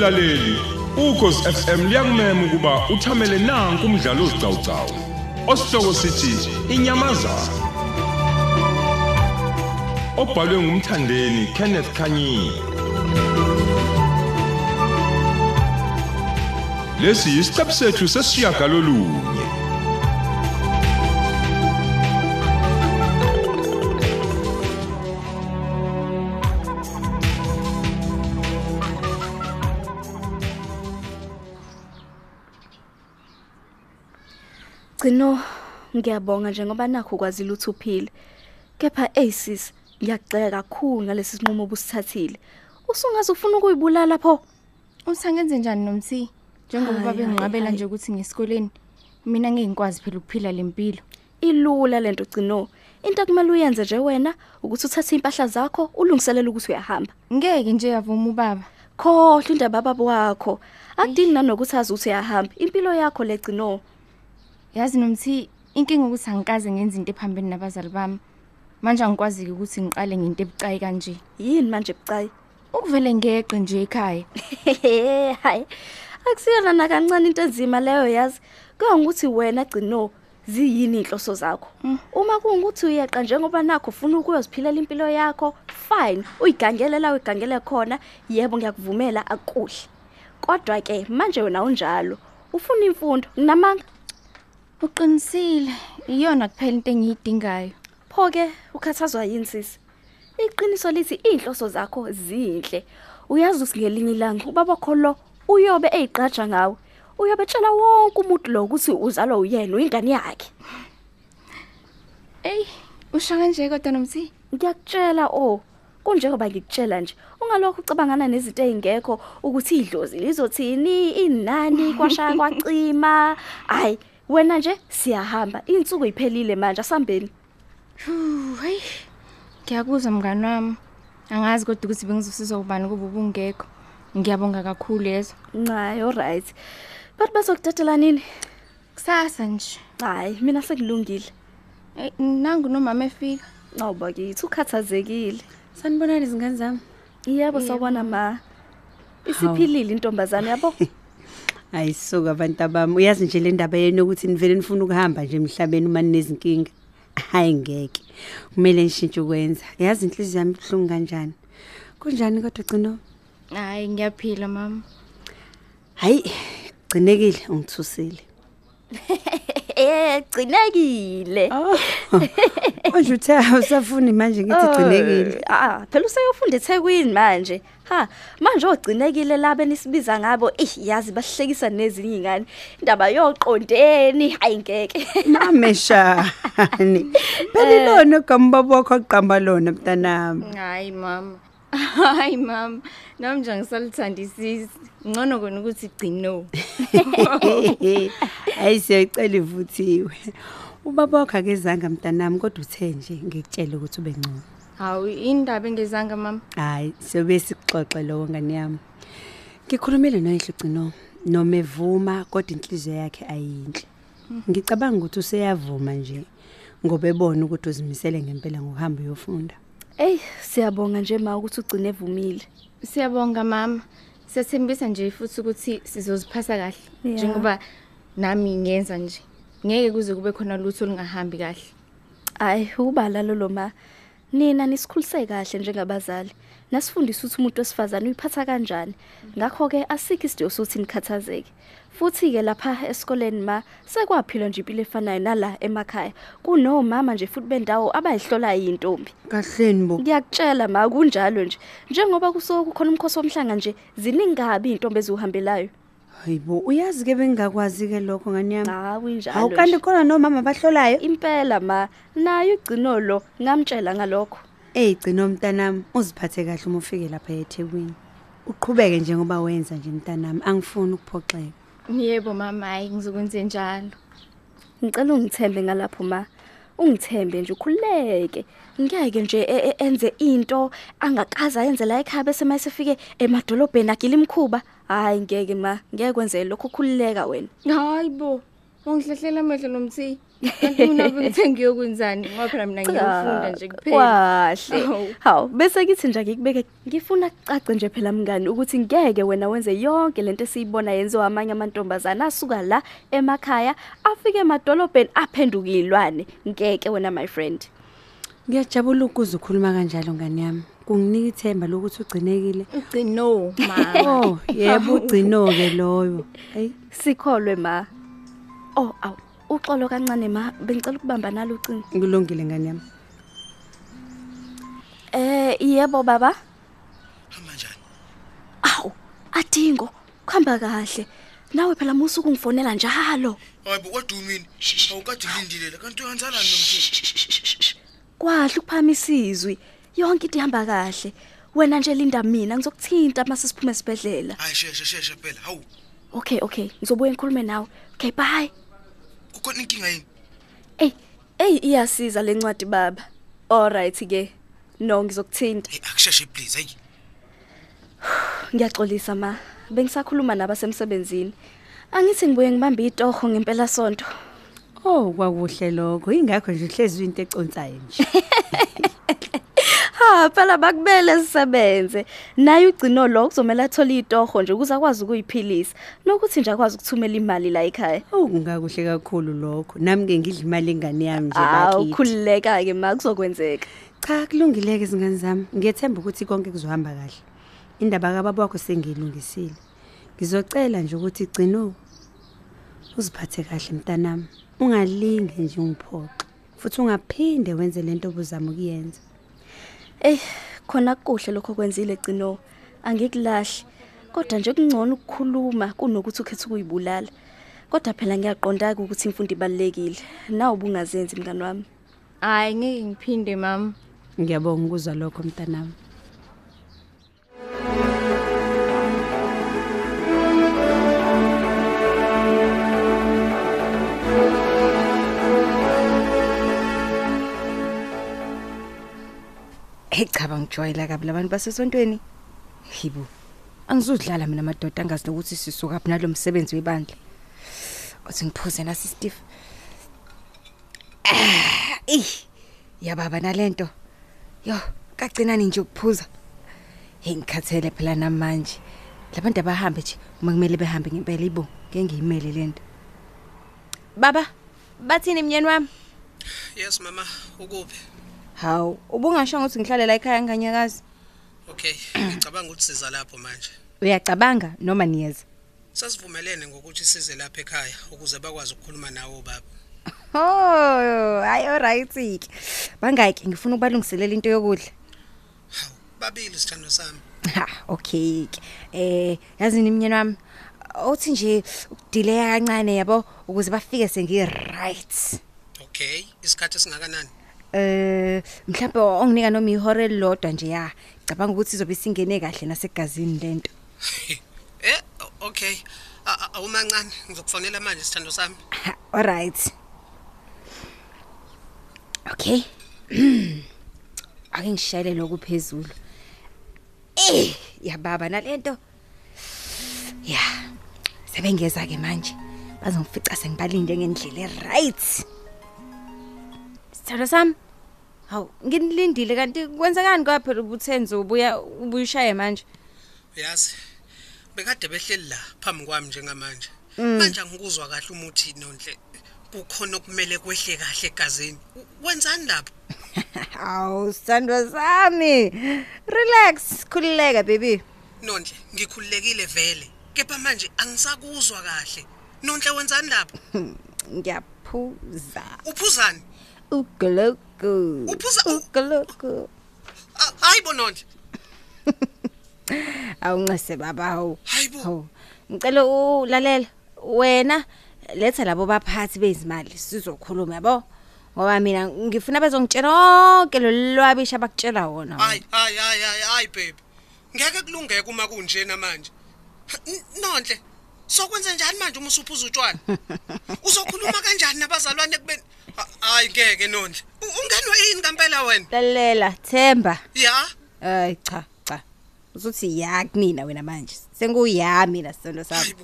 Mlaleli, ukhosi FM liyakumema ukuba uthamele nanku umdlalo ozicawucawu. Osihloko sithi inyamazana. Obhalwe ngumthandeni Kenneth Kanyini. Lesi yisiqebu sethu sesiyagalolunye. Gcino ngiyabonga njengoba nakho kwazile ukuthi uphile. Kepha aces ngiyagxeka kakhulu ngalesi sinqumo obusithathile. Usungaze ufuna ukuyibulala pho. Usangenze njani nomthi? Njengoba Hayi, babe hayi, ngiqabela hayi. nje ukuthi ngesikoleni mina ngingikwazi phela ukuphila lempilo. Ilula lento gcino. Into kumele uyenze nje wena ukuthi uthathe impahla zakho ulungiselele ukuthi uyahamba. Ngeke nje yavuma ubaba. Khohle indaba babo wakho. Akudingi nanokuthi azi ukuthi uyahamba. Impilo yakho legcino. Yazi nomthi inkinga ukuthi angikaze ngenza into ephambene nabazali bami. Manje angikwazi ukuthi ngiqale ngento ebucayi kanje. Yini manje bucayi? Ukuvele ngeqe nje ekhaya. Hayi. Akusiyona nakancane into enzima leyo yazi. Kuya ukuthi wena gcino ziyini inhloso zakho. Uma kungukuthi uyeqa njengoba nakho ufuna ukuyoziphilela impilo yakho, fine. Uyigangele la uyigangele khona, yebo ngiyakuvumela akuhle. Kodwa ke manje wena unjalo. Ufuna imfundo, nginamanga. Uqinisile, iyona kuphela into engiyidingayo. Pho ke ukhathazwa yini sisi? Iqiniso lithi inhloso zakho zinhle. Uyazi usingelinye ilanga ubaba kholo uyobe eyiqaja ngawe. Uyobe tshela wonke umuntu lo ukuthi uzalwa uyena uyingane yakhe. Ey, usho kanje kodwa nomthi? Ngiyakutshela oh kunjengoba ngikutshela nje ungalokho ucabangana nezinto ezingekho ukuthi idlozi lizothini inani kwashaya kwacima hayi wena nje siyahamba insuku iphelile manje asambeni Hu, hey. Ngiyakuzwa mngani wami. Angazi kodwa ukuthi bengizosiza ubani kuba ubungekho. Ngiyabonga kakhulu lezo. ncayi alright bathi bazokudedela nini Kusasa nje. hayi mina sekulungile Ey, nangu nomama efika. awuba kithi ukhathazekile Sanibonani izingane zami. yebo sawubona ma isiphilile intombazane yabo Ayisuka abantu abami. Uyazi nje le ndaba yenu ukuthi nivele nifuna ukuhamba nje emhlabeni uma ninezinkinga. Hayi ngeke. Kumele nishintshe ukwenza. Yazi inhliziyo yami ibhlungu kanjani. Kunjani kodwa gcino? Hayi ngiyaphila mama. Hayi, gcinekile ungithusile. eh gcinekile Oh. Manje uthe awusafuni manje ngithi gcinekile. ah phela useyofunda eThekwini manje ha manje ogcinekile labe nisibiza ngabo eh yazi bahlekisa nezinye ingane indaba yoqondeni hayi ngeke Mameshani. Phela ilona ogambaba wakho aqamba lona mntanami. Hayi mama. Hayi mama. Nami nje ngisaluthandisisi. Ngcono kona ukuthi gcino. Hayi siyayicela ivuthiwe. Ubaba wakho akezanga mntanami kodwa uthe nje ngikutshela ukuthi ube ngcono. Hawu indaba engezanga mama. Hayi siyobe sikuxoxe lo ngani yami. Ngikhulumile noyihle ugcino noma evuma kodwa inhliziyo yakhe ayinhle. Ngicabanga ukuthi useyavuma nje ngoba ebona ukuthi uzimisele ngempela ngokuhamba uyofunda. Ey siyabonga nje ma ukuthi ugcine evumile Siyabonga mama. Siyathembisa nje futhi ukuthi sizoziphatha kahle njengoba nami ngenza nje. Ngeke kuze kube khona lutho olungahambi kahle. Hayi ubala lo ma nina nisikhulise kahle njengabazali nasifundisa ukuthi umuntu wesifazane uyiphatha kanjani ngakho ke asikho isidingo sokuthi nikhathazeke futhi ke lapha esikoleni ma sekwaphilwa nje impilo efanayo nala emakhaya kunomama nje futhi bendawo abayihlola yintombi Kahleni bo. ngiyakutshela ma kunjalo nje njengoba kusuke kukhona umkhosi womhlanga nje ziningabi intombi eziuhambelayo Hayibo uyazi ke bengakwazi ke lokho ngani yami. hawu injalo Hawu nje. kanti khona nomama bahlolayo. impela ma nayo igcino lo ngamtshela ngalokho Ey gcina umntanami uziphathe kahle uma ufike lapha eThekwini. Uqhubeke njengoba wenza nje mntanami angifuni ukuphoxeka. Yebo mama, hayi ngizokwenza njalo. ngicela ungithembe ngalapho ma ungithembe nje ukhuleke ngeke nje e- e- enze into angakaza yenze la ekhaya bese mayesefike emadolobheni agila imkhuba hayi ngeke ma ngeke kwenze lokho khulileka wena Hayibo. Ungihlahlela amehlo nomthi. Kanti mina bengithe ngiyokwenzani ngoba phela mina ngiyofunda nje kuphela. Kahle. Hawu. Hawu, bese kithi nje ngikubeke ngifuna kucace nje phela mngani ukuthi ngeke wena wenze yonke lento esiyibona yenziwa amanye amantombazana asuka la emakhaya afike emadolobheni aphenduka izilwane. Ngeke wena my friend. Ngiyajabula ukuze ukhuluma kanjalo ngani yami. Kunginika ithemba lokuthi ugcinekile. Ugcino ma. Oh, yebo ugcino ke loyo. Hey, Sikholwe ma. Oh, aw, uxolo kancane ma, bengicela ukubamba nalo ucingo. kulungile ngani yami. Eh, yebo baba. hamba njani Aw, adingo. Kuhamba kahle. Nawe phela musuku ngifonela njalo. hayibo kodwa umini awukade ulindile kanti uyenzalani nomthini Kwahle ukuphama isizwi. Yonke into ihamba kahle. Wena nje linda mina ngizokuthinta mase siphume esibedlela. hayi sheshe sheshe phela hawu Okay, okay. Ngizobuya ngikhulume nawe. Okay, bye. Kukhona inkinga yini Ey, ey iyasiza lencwadi baba. Alright ke. No ngizokuthinta. hey akusheshe please hayi Ngiyaxolisa ma. Bengisakhuluma nabasemsebenzini. Angithi ngibuye ngibambe itoho ngempela sonto. Oh, kwakuhle lokho. Ingakho nje uhlezi into econsayo nje. Ha, phela bakubele sisebenze. Naye ugcino lo kuzomela athola itoho nje ukuze akwazi ukuyiphilisa. Nokuthi nje akwazi ukuthumela imali la ekhaya. Oh, kungakuhle kakhulu lokho. Nami ke ngidla imali engane yami nje Awu bakithi. khulileka ke ma kuzokwenzeka. Cha, kulungileke izingane zami. Ngiyethemba ukuthi konke kuzohamba kahle. Indaba kababa wakho sengiyilungisile. Ngizocela nje ukuthi igcino uziphathe kahle mntanami. Ungalinge nje ungiphoxe. Futhi ungaphinde wenze lento obuzama ukuyenza. Ey, khona kuhle lokho kwenzile gcino. Angikulahle. Kodwa nje kungcono ukukhuluma kunokuthi ukhethe ukuyibulala. Kodwa phela ngiyaqonda ukuthi imfundo ibalekile. Nawe ubungazenzi mngani wami. Hayi ngeke ngiphinde mama. Ngiyabonga ukuzwa lokho mntanami. Hey cha bangijwayela kabi labantu basesontweni. Hibo. Angizudlala mina madoda angazi ukuthi sisuka phi nalomsebenzi webandla. Othi ngiphuze nasi Steve. Eh. Yababa nalento. Yo, kagcinani nje ukuphuza. Hey ngikhathele phela namanje. Labantu abahambe nje uma kumele behambe ngempela ibo. Ngeke ngiyimele lento. Baba, bathini mnyeni wami? yes mama ukuphi Hawu, ubungashongo ukuthi ngihlale la ekhaya nganyakazi. okay ngicabanga ukuthi siza lapho manje Uyacabanga noma niyeza? sasivumelene ngokuthi size lapha ekhaya ukuze bakwazi ukukhuluma nawe baba Oh, hayi alright ke. Bangaki ngifuna ukubalungiselela into yokudla. hawu babili sithando sami Ha, okay. ke. Eh, yazini imnyeni wami. Uthi nje ukudileya kancane yabo ukuze bafike sengi right. okay isikhathi esingakanani Eh, mhlawumbe onginika noma ihora elilodwa nje ya. Cabanga ukuthi izobe singene kahle nasegazini lento. eh o- okay A- a- awumancane ngizokufonela manje sithando sami Ha, alright. Okay. Ake ngishayele lokhu phezulu. Eh, yababa nalento. Ya. Sebengeza ke manje. Bazongifica sengibalinde ngendlela eright. Sithando sami. Haw, nginilindile kanti kwenzekani kwa phela ubuthenze ubuya ubuyishaye manje. yazi bekade behleli la phambi kwami njengamanje manje angikuzwa kahle umuthi nonhle kukhona okumele kwehle kahle egazini wenzani lapho Haw, sithandwa sami. Relax, khulileka baby. nonhle ngikhululekile vele kepha manje angisakuzwa kahle nonhle wenzani lapho Ngiyaphuza. uphuzani Ugologo. Uphuza u- ugologo. A- hayibo nonhle Awuncese baba hawu. hayibo Hawu. Ngicela ulalela wena letha labo baphathi bezimali sizokhuluma yabo. Ngoba mina ngifuna bezongitshela konke lo lwabisha bakutshela wona. hayi hayi hayi hayi hayi baby ngeke kulungeke uma kunjena manje N- nonhle sokwenza njani manje uma usuphuza utshwala? Uzokhuluma kanjani nabazalwane kubeni Ha- hayi ngeke nonhle U- ungenwe yini ngempela wena? Lalela Themba. ya? Ay cha cha. Usuthi ya kumina wena manje. Senguya mina sisolo sami.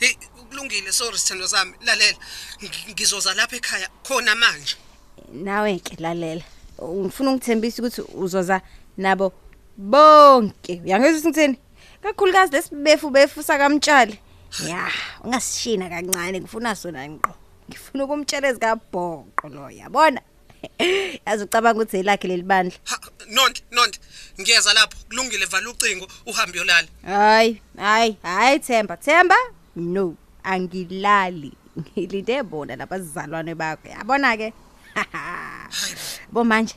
hey kulungile sorry sithando sami. Lalela Ngi- ngizoza lapha ekhaya khona manje. Nawe ke lalela. Ngifuna ukungithembisa ukuthi uzoza nabo bonke. Uyangizwa ukuthi ngithini? Kakhulukazi lesibefu befu sakamtshali. Ya ungasishina kancane ngifuna sona ngqo ngifuna ukumtshela ezikabhoqo lo yabona yazi ucabanga ukuthi elakhe leli bandla Ha, nonhle nonhle ngiyeza lapho kulungile vala ucingo uhambe yolala hayi hayi hayi themba themba no angilali ngilinde bona labazalwane bakho yabona ke bo manje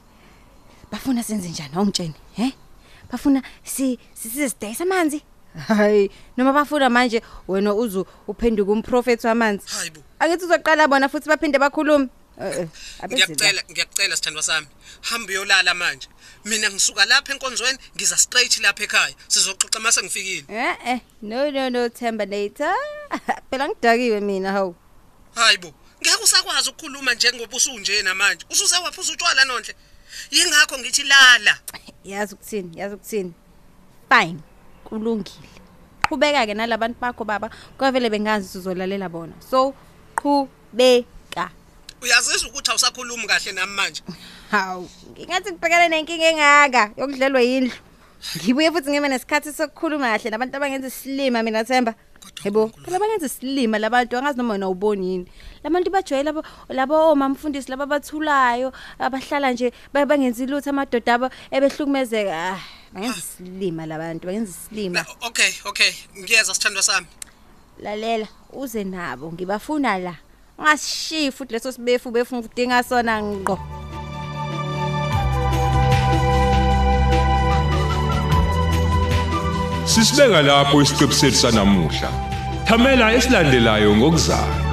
bafuna senze njani awungitsheni he bafuna si sisidayisa amanzi hayi noma bafuna manje wena uzu uphenduka umprofeti wamanzi. Hayi bo. Angithi uzoqala bona futhi baphinde bakhulume. Eh, eh, abezela. ngiyakucela ngiyakucela sithandwa sami. Hambe uyolala manje. Mina ngisuka lapha enkonzweni ngiza straight lapha ekhaya. Sizoxoxa mase ngifikile. Eh eh no no no themba later phela ngidakiwe mina hawu. Hayi bo. Ngeke usakwazi ukukhuluma njengoba usunje namanje usuze waphuza utshwala nonhle. Yingakho ngithi lala. Yazi ukuthini yazi ukuthini. Fine. Kulungile. Qhubeka ke nalabantu bakho baba kwavele bengazi sizolalela bona. So qhubeka. Uyazizwa ukuthi awusakhulumi kahle nami manje. Hawu ngingathi kubhekana nenkinga engaka yokudlelwa yindlu. Ngibuye futhi ngibe nesikhathi sokukhuluma kahle nabantu abangenza isilima mina themba. Yebo phela abangenza isilima labantu angazi noma wena uboni yini. Labantu bajwayele labo labo omamfundisi laba bathulayo abahlala nje ba- bangenzi lutho amadoda abo ebehlukumezeka. ah bangenza isilima labantu bangenza isilima. Okay okay. Ngiyeza sithandwa sami. Lalela uze nabo ngibafuna la. Ungasishiyi futhi leso sibefu befuna ukudinga sona ngqo. Sisibeka lapho isiqebu sethu sanamuhla. Thamela esilandelayo ngokuzayo.